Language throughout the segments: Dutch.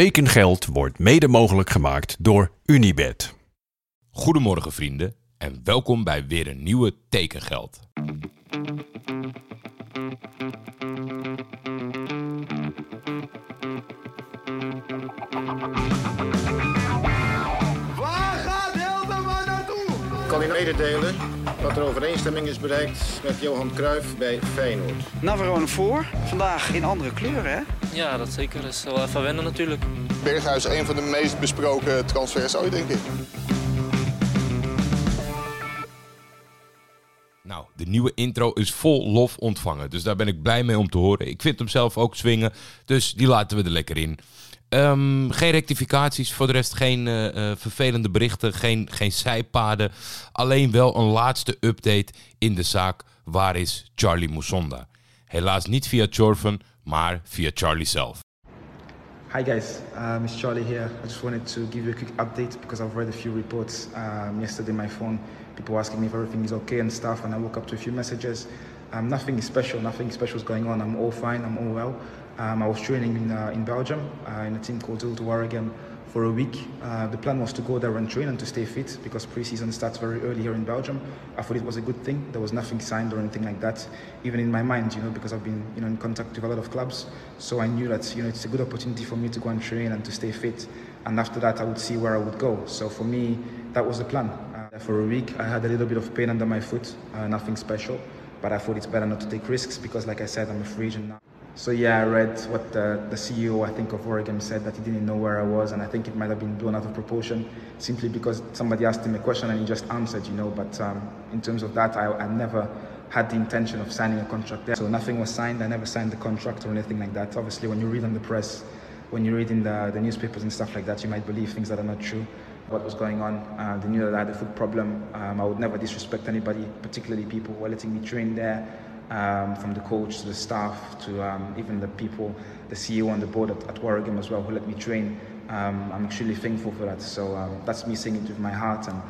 Tekengeld wordt mede mogelijk gemaakt door Unibed. Goedemorgen vrienden en welkom bij weer een nieuwe Tekengeld. Waar gaat Hilterman naartoe? Ik kan u mededelen dat er overeenstemming is bereikt met Johan Cruijff bij Feyenoord. Navarone voor. Vandaag in andere kleuren, hè? Ja, dat zeker. Dat is wel even wennen natuurlijk. Berghuis een van de meest besproken transfers ooit, denk ik. Nou, de nieuwe intro is vol lof ontvangen. Dus daar ben ik blij mee om te horen. Ik vind hem zelf ook swingen. Dus die laten we er lekker in. Ehm, geen rectificaties, voor de rest geen eh, eh, vervelende berichten, geen, geen zijpaden. Alleen wel een laatste update in de zaak. Waar is Charlie Musonda? Helaas niet via Jorven, maar via Charlie zelf. Hi guys, um, it's Charlie here. I just wanted to give you a quick update because I've read a few reports um, yesterday. My phone, people asking me if everything is okay and stuff, and I woke up to a few messages. Um, nothing special. Nothing special is going on. I'm all fine. I'm all well. Um, I was training in uh, in Belgium uh, in a team called Zulte Waregem for a week. Uh, the plan was to go there and train and to stay fit because preseason starts very early here in Belgium. I thought it was a good thing. There was nothing signed or anything like that, even in my mind, you know, because I've been, you know, in contact with a lot of clubs. So I knew that, you know, it's a good opportunity for me to go and train and to stay fit. And after that, I would see where I would go. So for me, that was the plan. Uh, for a week, I had a little bit of pain under my foot, uh, nothing special. But I thought it's better not to take risks because, like I said, I'm a free agent now. So yeah, I read what the, the CEO, I think, of Oregon said that he didn't know where I was, and I think it might have been blown out of proportion simply because somebody asked him a question and he just answered, you know. But um, in terms of that, I, I never had the intention of signing a contract there. So nothing was signed. I never signed the contract or anything like that. Obviously, when you read on the press, when you read in the, the newspapers and stuff like that, you might believe things that are not true. What was going on? Uh, they knew that I had a foot problem. Um, I would never disrespect anybody, particularly people who were letting me train there um, from the coach to the staff to um, even the people, the CEO on the board at, at Warringam as well, who let me train. Um, I'm extremely thankful for that. So um, that's me saying it with my heart, and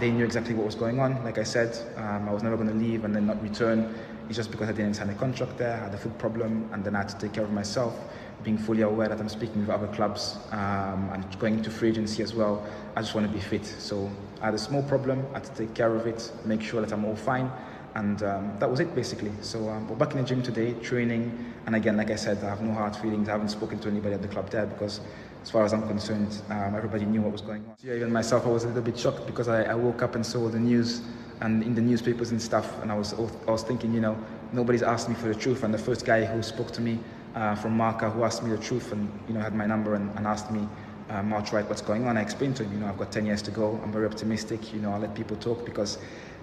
they knew exactly what was going on. Like I said, um, I was never going to leave and then not return. It's just because I didn't sign a contract there, I had a foot problem, and then I had to take care of myself. Being fully aware that I'm speaking with other clubs um, and going into free agency as well, I just want to be fit. So I had a small problem, I had to take care of it, make sure that I'm all fine and um, that was it basically. So um, we're back in the gym today, training, and again, like I said, I have no hard feelings. I haven't spoken to anybody at the club there because, as far as I'm concerned, um, everybody knew what was going on. Yeah, even myself, I was a little bit shocked because I, I woke up and saw the news and in the newspapers and stuff, and I was I was thinking, you know, nobody's asked me for the truth, and the first guy who spoke to me uh, from Marca who asked me the truth and you know had my number and, and asked me. Um, right, what's going on. I explained to him, you know, I've got 10 years to go. I'm very optimistic. You know, I let people talk because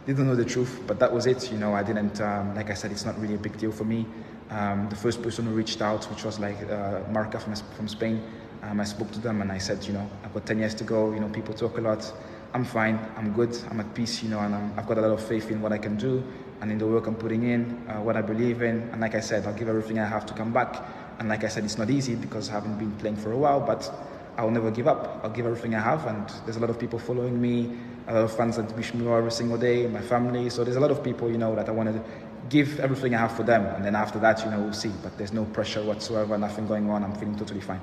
don't know the truth, but that was it. You know, I didn't, um, like I said, it's not really a big deal for me. Um, the first person who reached out, which was like uh, Marca from, from Spain, um, I spoke to them and I said, you know, I've got 10 years to go. You know, people talk a lot. I'm fine. I'm good. I'm at peace. You know, and i have got a lot of faith in what I can do and in the work I'm putting in, uh, what I believe in. And like I said, I'll give everything I have to come back. And like I said, it's not easy because I haven't been playing for a while, but I'll never give up. I'll give everything I have, and there's a lot of people following me, a lot of fans that wish me well every single day, my family. So there's a lot of people, you know, that I want to give everything I have for them, and then after that, you know, we'll see. But there's no pressure whatsoever, nothing going on. I'm feeling totally fine.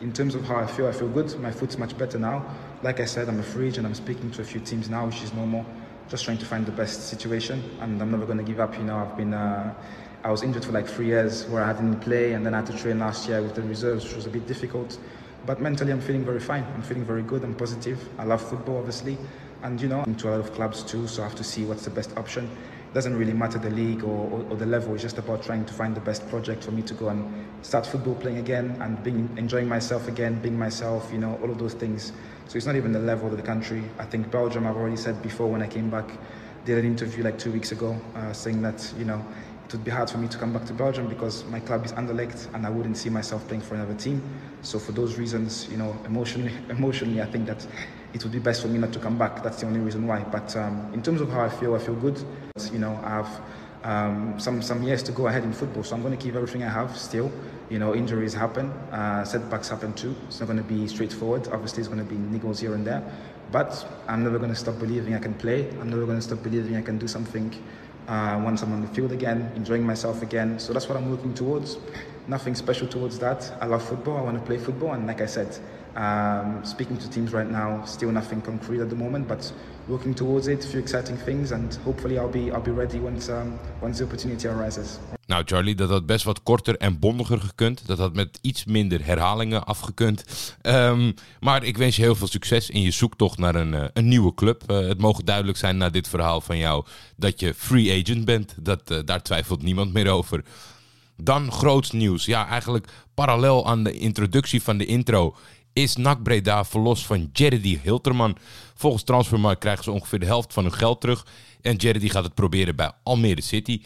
In terms of how I feel, I feel good. My foot's much better now. Like I said, I'm a free agent. I'm speaking to a few teams now, which is normal. Just trying to find the best situation, and I'm never going to give up. You know, I've been. Uh, I was injured for like three years where I didn't play, and then I had to train last year with the reserves, which was a bit difficult. But mentally, I'm feeling very fine. I'm feeling very good. I'm positive. I love football, obviously, and you know, I'm into a lot of clubs too. So I have to see what's the best option. It doesn't really matter the league or, or, or, the level. It's just about trying to find the best project for me to go and start football playing again and being enjoying myself again, being myself. You know, all of those things. So it's not even the level of the country. I think Belgium. I've already said before when I came back, did an interview like two weeks ago, uh, saying that you know it would be hard for me to come back to Belgium because my club is underlegged and I wouldn't see myself playing for another team. So for those reasons, you know, emotionally, emotionally, I think that it would be best for me not to come back. That's the only reason why. But um, in terms of how I feel, I feel good. You know, I have um, some some years to go ahead in football, so I'm going to keep everything I have still. You know, injuries happen, uh, setbacks happen too. It's not going to be straightforward. Obviously, it's going to be niggles here and there. But I'm never going to stop believing I can play. I'm never going to stop believing I can do something uh, once I'm on the field again, enjoying myself again. So that's what I'm working towards. nothing special towards that. I love football. I want to play football, and like I said, um, speaking to teams right now, still nothing concrete at the moment, but working towards it. Few exciting things, and hopefully I'll be I'll be ready once um, once the opportunity arises. Nou, Charlie, dat had best wat korter en bondiger gekund. Dat had met iets minder herhalingen afgekund. Um, maar ik wens je heel veel succes in je zoektocht naar een, uh, een nieuwe club. Uh, het mogen duidelijk zijn na dit verhaal van jou dat je free agent bent. Dat, uh, daar twijfelt niemand meer over. Dan groots nieuws. Ja, eigenlijk parallel aan de introductie van de intro is NAC Breda verlost van Jerry Hilterman. Volgens Transfermarkt krijgen ze ongeveer de helft van hun geld terug. En Jerry gaat het proberen bij Almere City.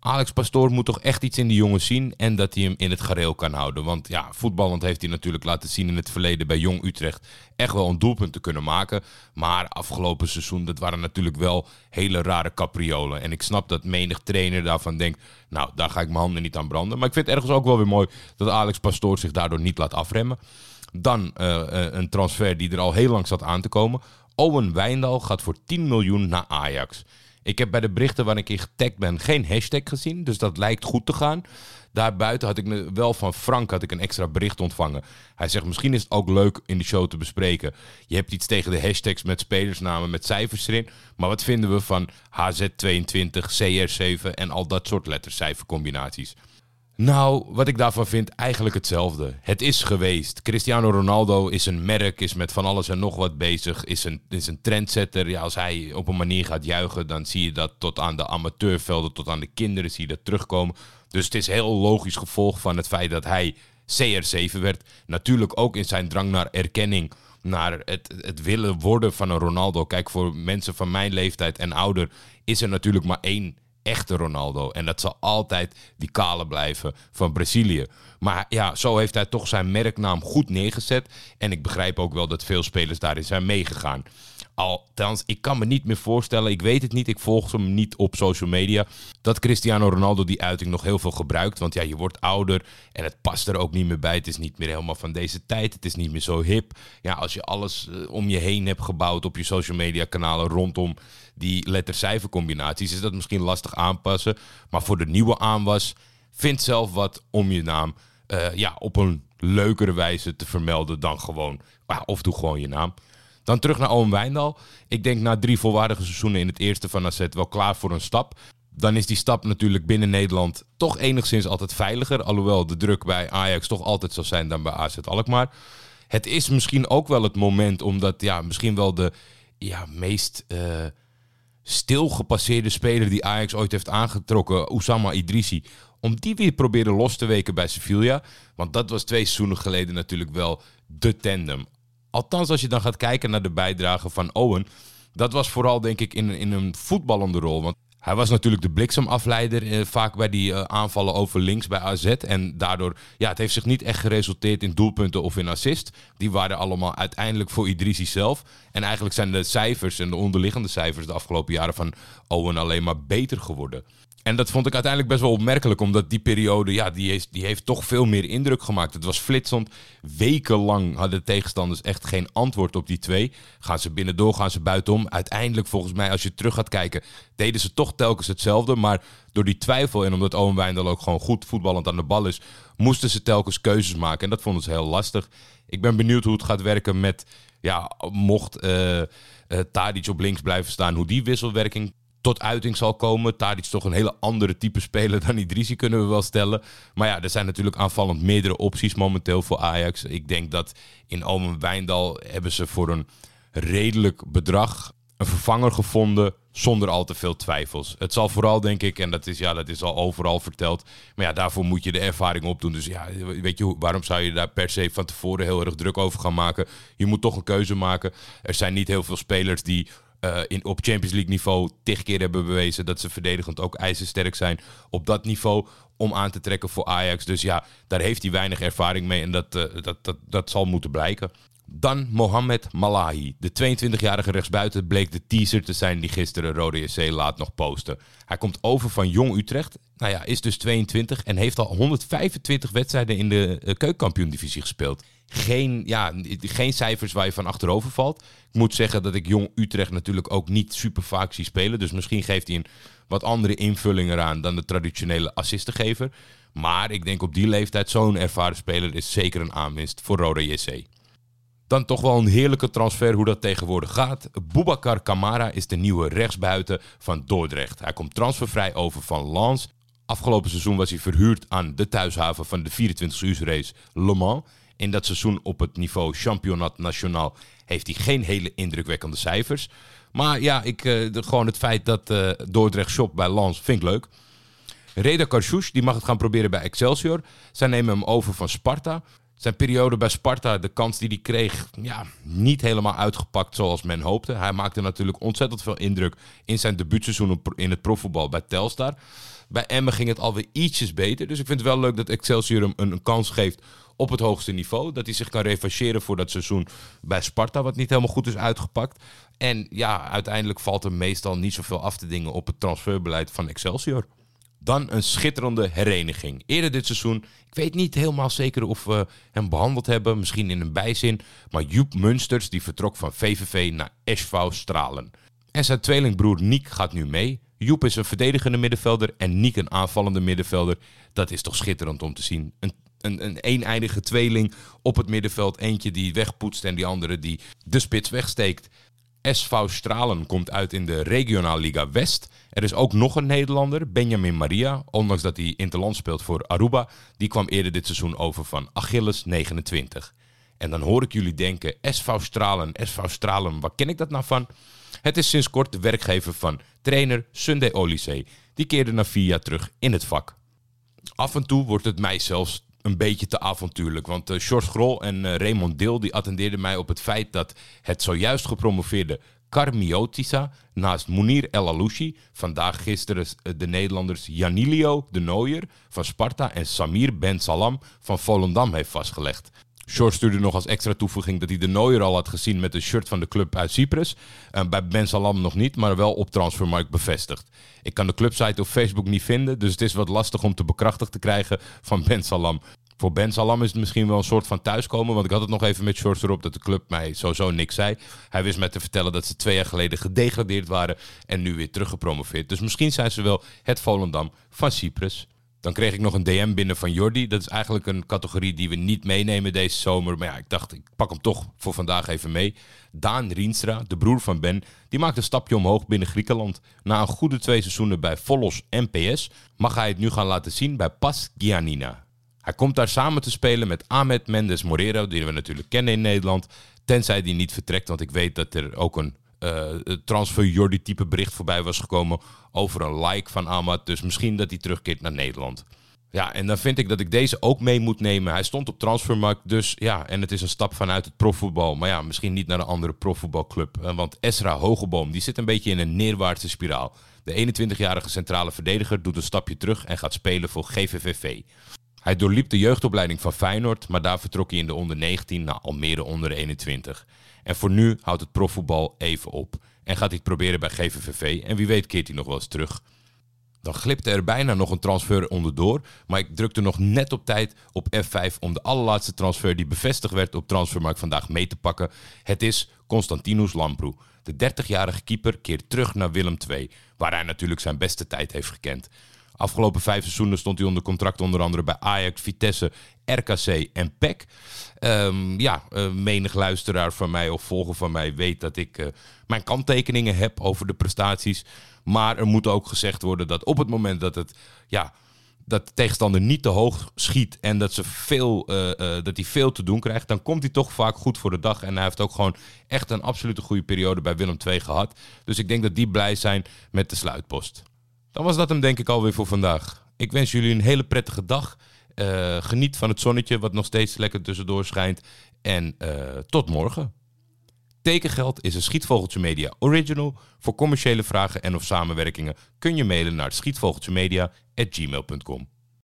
Alex Pastoor moet toch echt iets in die jongen zien en dat hij hem in het gareel kan houden. Want ja, voetballend heeft hij natuurlijk laten zien in het verleden bij Jong Utrecht echt wel een doelpunt te kunnen maken. Maar afgelopen seizoen, dat waren natuurlijk wel hele rare capriolen. En ik snap dat menig trainer daarvan denkt, nou, daar ga ik mijn handen niet aan branden. Maar ik vind het ergens ook wel weer mooi dat Alex Pastoor zich daardoor niet laat afremmen. Dan uh, een transfer die er al heel lang zat aan te komen. Owen Wijndal gaat voor 10 miljoen naar Ajax. Ik heb bij de berichten waar ik in getagd ben geen hashtag gezien, dus dat lijkt goed te gaan. Daarbuiten had ik wel van Frank had ik een extra bericht ontvangen. Hij zegt misschien is het ook leuk in de show te bespreken. Je hebt iets tegen de hashtags met spelersnamen met cijfers erin. Maar wat vinden we van HZ22, CR7 en al dat soort lettercijfercombinaties? Nou, wat ik daarvan vind, eigenlijk hetzelfde. Het is geweest. Cristiano Ronaldo is een merk, is met van alles en nog wat bezig, is een, is een trendsetter. Ja, als hij op een manier gaat juichen, dan zie je dat tot aan de amateurvelden, tot aan de kinderen zie je dat terugkomen. Dus het is heel logisch gevolg van het feit dat hij CR7 werd. Natuurlijk ook in zijn drang naar erkenning, naar het, het willen worden van een Ronaldo. Kijk, voor mensen van mijn leeftijd en ouder is er natuurlijk maar één echte Ronaldo. En dat zal altijd die kale blijven van Brazilië. Maar ja, zo heeft hij toch zijn merknaam goed neergezet. En ik begrijp ook wel dat veel spelers daarin zijn meegegaan. Althans, ik kan me niet meer voorstellen, ik weet het niet, ik volg hem niet op social media, dat Cristiano Ronaldo die uiting nog heel veel gebruikt. Want ja, je wordt ouder en het past er ook niet meer bij. Het is niet meer helemaal van deze tijd, het is niet meer zo hip. Ja, als je alles eh, om je heen hebt gebouwd op je social media kanalen rondom die letter-cijfer combinaties, is dat misschien lastig aanpassen. Maar voor de nieuwe aanwas, vind zelf wat om je naam uh, ja, op een leukere wijze te vermelden dan gewoon, of doe gewoon je naam. Dan terug naar Owen Wijndal. Ik denk na drie volwaardige seizoenen in het eerste van AZ wel klaar voor een stap. Dan is die stap natuurlijk binnen Nederland toch enigszins altijd veiliger. Alhoewel de druk bij Ajax toch altijd zal zijn dan bij AZ Alkmaar. Het is misschien ook wel het moment omdat ja, misschien wel de ja, meest uh, stilgepasseerde speler die Ajax ooit heeft aangetrokken, Oussama Idrissi, om die weer proberen los te weken bij Sevilla. Want dat was twee seizoenen geleden natuurlijk wel de tandem. Althans, als je dan gaat kijken naar de bijdrage van Owen. Dat was vooral, denk ik, in, in een voetballende rol. Want hij was natuurlijk de bliksemafleider eh, vaak bij die uh, aanvallen over links bij AZ. En daardoor, ja, het heeft zich niet echt geresulteerd in doelpunten of in assist. Die waren allemaal uiteindelijk voor Idrissi zelf. En eigenlijk zijn de cijfers en de onderliggende cijfers de afgelopen jaren van Owen alleen maar beter geworden. En dat vond ik uiteindelijk best wel opmerkelijk, omdat die periode, ja, die die heeft toch veel meer indruk gemaakt. Het was flitsend. Wekenlang hadden tegenstanders echt geen antwoord op die twee. Gaan ze binnendoor, gaan ze buitenom. Uiteindelijk, volgens mij, als je terug gaat kijken, deden ze toch telkens hetzelfde. Maar door die twijfel en omdat Owen Wijndal ook gewoon goed voetballend aan de bal is, moesten ze telkens keuzes maken. En dat vonden ze heel lastig. Ik ben benieuwd hoe het gaat werken met, ja, mocht uh, Tadic op links blijven staan, hoe die wisselwerking tot uiting zal komen. Tadic is toch een hele andere type speler dan Idrissi, kunnen we wel stellen. Maar ja, er zijn natuurlijk aanvallend meerdere opties momenteel voor Ajax. Ik denk dat in Omen Wijndal hebben ze voor een redelijk bedrag een vervanger gevonden zonder al te veel twijfels. Het zal vooral, denk ik, en dat is, ja, dat is al overal verteld. Maar ja, daarvoor moet je de ervaring opdoen. Dus ja, weet je, waarom zou je daar per se van tevoren heel erg druk over gaan maken? Je moet toch een keuze maken. Er zijn niet heel veel spelers die uh, in, op Champions League niveau tig keer hebben bewezen dat ze verdedigend ook ijzersterk zijn op dat niveau om aan te trekken voor Ajax. Dus ja, daar heeft hij weinig ervaring mee en dat, uh, dat, dat, dat zal moeten blijken. Dan Mohamed Malahi. De 22-jarige rechtsbuiten bleek de teaser te zijn die gisteren Rode laat nog posten. Hij komt over van Jong Utrecht. Nou ja, is dus 22 en heeft al 125 wedstrijden in de uh, keukenkampioen-divisie gespeeld. Geen, ja, geen cijfers waar je van achterover valt. Ik moet zeggen dat ik Jong Utrecht natuurlijk ook niet super vaak zie spelen. Dus misschien geeft hij een wat andere invulling eraan dan de traditionele assistengever. Maar ik denk op die leeftijd zo'n ervaren speler is zeker een aanwinst voor Roda JC. Dan toch wel een heerlijke transfer hoe dat tegenwoordig gaat. Boubacar Kamara is de nieuwe rechtsbuiten van Dordrecht. Hij komt transfervrij over van Lens. Afgelopen seizoen was hij verhuurd aan de thuishaven van de 24 uur race Le Mans. In dat seizoen op het niveau Championat Nationaal heeft hij geen hele indrukwekkende cijfers. Maar ja, ik, eh, gewoon het feit dat eh, Dordrecht shop bij Lens vind ik leuk. Reda Karchouch, die mag het gaan proberen bij Excelsior. Zij nemen hem over van Sparta. Zijn periode bij Sparta, de kans die hij kreeg, ja, niet helemaal uitgepakt zoals men hoopte. Hij maakte natuurlijk ontzettend veel indruk in zijn debuutseizoen in het profvoetbal bij Telstar. Bij Emmen ging het alweer ietsjes beter. Dus ik vind het wel leuk dat Excelsior hem een kans geeft op het hoogste niveau. Dat hij zich kan revancheren voor dat seizoen bij Sparta, wat niet helemaal goed is uitgepakt. En ja, uiteindelijk valt er meestal niet zoveel af te dingen op het transferbeleid van Excelsior. Dan een schitterende hereniging. Eerder dit seizoen, ik weet niet helemaal zeker of we hem behandeld hebben, misschien in een bijzin. Maar Joep Munsters die vertrok van VVV naar SV Stralen. En zijn tweelingbroer Niek gaat nu mee. Joep is een verdedigende middenvelder en Niek een aanvallende middenvelder. Dat is toch schitterend om te zien. Een, een, een eeneindige tweeling op het middenveld. Eentje die wegpoetst en die andere die de spits wegsteekt. SV Stralen komt uit in de Regionaal Liga West. Er is ook nog een Nederlander, Benjamin Maria. Ondanks dat hij interland speelt voor Aruba. Die kwam eerder dit seizoen over van Achilles 29. En dan hoor ik jullie denken, SV Stralen, SV Stralen, waar ken ik dat nou van? Het is sinds kort de werkgever van trainer Sunday Olysee. Die keerde na vier jaar terug in het vak. Af en toe wordt het mij zelfs een beetje te avontuurlijk. Want uh, George Grol en uh, Raymond Deel die attendeerden mij op het feit dat het zojuist gepromoveerde Carmiotisa naast Munir El Alouchi, vandaag gisteren eh, de Nederlanders Janilio de Nooier van Sparta en Samir Ben Salam van Volendam heeft vastgelegd. Short stuurde nog als extra toevoeging dat hij de Nooier al had gezien met een shirt van de club uit Cyprus. Uh, bij Ben Salam nog niet, maar wel op Transfermarkt bevestigd. Ik kan de clubsite op Facebook niet vinden, dus het is wat lastig om te bekrachtigd te krijgen van Ben Salam. Voor Ben Salam is het misschien wel een soort van thuiskomen. Want ik had het nog even met shorts erop dat de club mij sowieso niks zei. Hij wist mij te vertellen dat ze twee jaar geleden gedegradeerd waren. En nu weer teruggepromoveerd. Dus misschien zijn ze wel het Volendam van Cyprus. Dan kreeg ik nog een DM binnen van Jordi. Dat is eigenlijk een categorie die we niet meenemen deze zomer. Maar ja, ik dacht, ik pak hem toch voor vandaag even mee. Daan Rienstra, de broer van Ben, die maakt een stapje omhoog binnen Griekenland. Na een goede twee seizoenen bij Volos en PS mag hij het nu gaan laten zien bij Pas Giannina. Hij komt daar samen te spelen met Ahmed Mendes Morero, die we natuurlijk kennen in Nederland. Tenzij die niet vertrekt, want ik weet dat er ook een transfer Jordi type bericht voorbij was gekomen over een like van Ahmad. Dus misschien dat hij terugkeert naar Nederland. Ja, en dan vind ik dat ik deze ook mee moet nemen. Hij stond op transfermarkt, dus ja, en het is een stap vanuit het profvoetbal. Maar ja, misschien niet naar een andere profvoetbalclub. Want Esra Hogeboom, die zit een beetje in een neerwaartse spiraal. De 21-jarige centrale verdediger doet een stapje terug en gaat spelen voor GVVV. Hij doorliep de jeugdopleiding van Feyenoord, maar daar vertrok hij in de onder 19 naar Almere onder 21. En voor nu houdt het profvoetbal even op. En gaat hij het proberen bij GVVV en wie weet keert hij nog wel eens terug. Dan glipte er bijna nog een transfer onderdoor, maar ik drukte nog net op tijd op F5 om de allerlaatste transfer die bevestigd werd op Transfermarkt vandaag mee te pakken. Het is Constantinus Lamproe. De 30-jarige keeper keert terug naar Willem II, waar hij natuurlijk zijn beste tijd heeft gekend. Afgelopen vijf seizoenen stond hij onder contract onder andere bij Ajax, Vitesse, RKC en PEC. Um, ja, uh, menig luisteraar van mij of volger van mij weet dat ik uh, mijn kanttekeningen heb over de prestaties. Maar er moet ook gezegd worden dat op het moment dat het... Ja, dat de tegenstander niet te hoog schiet en dat, ze veel, uh, dat hij veel te doen krijgt, dan komt hij toch vaak goed voor de dag. En hij heeft ook gewoon echt een absolute goede periode bij Willem II gehad. Dus ik denk dat die blij zijn met de sluitpost. Dan was dat hem denk ik alweer voor vandaag. Ik wens jullie een hele prettige dag. Uh, geniet van het zonnetje wat nog steeds lekker tussendoor schijnt. En uh, tot morgen. Tekengeld is een Schietvogeltje Media original. Voor commerciële vragen en of samenwerkingen kun je mailen naar schietvogeltjemedia.gmail.com.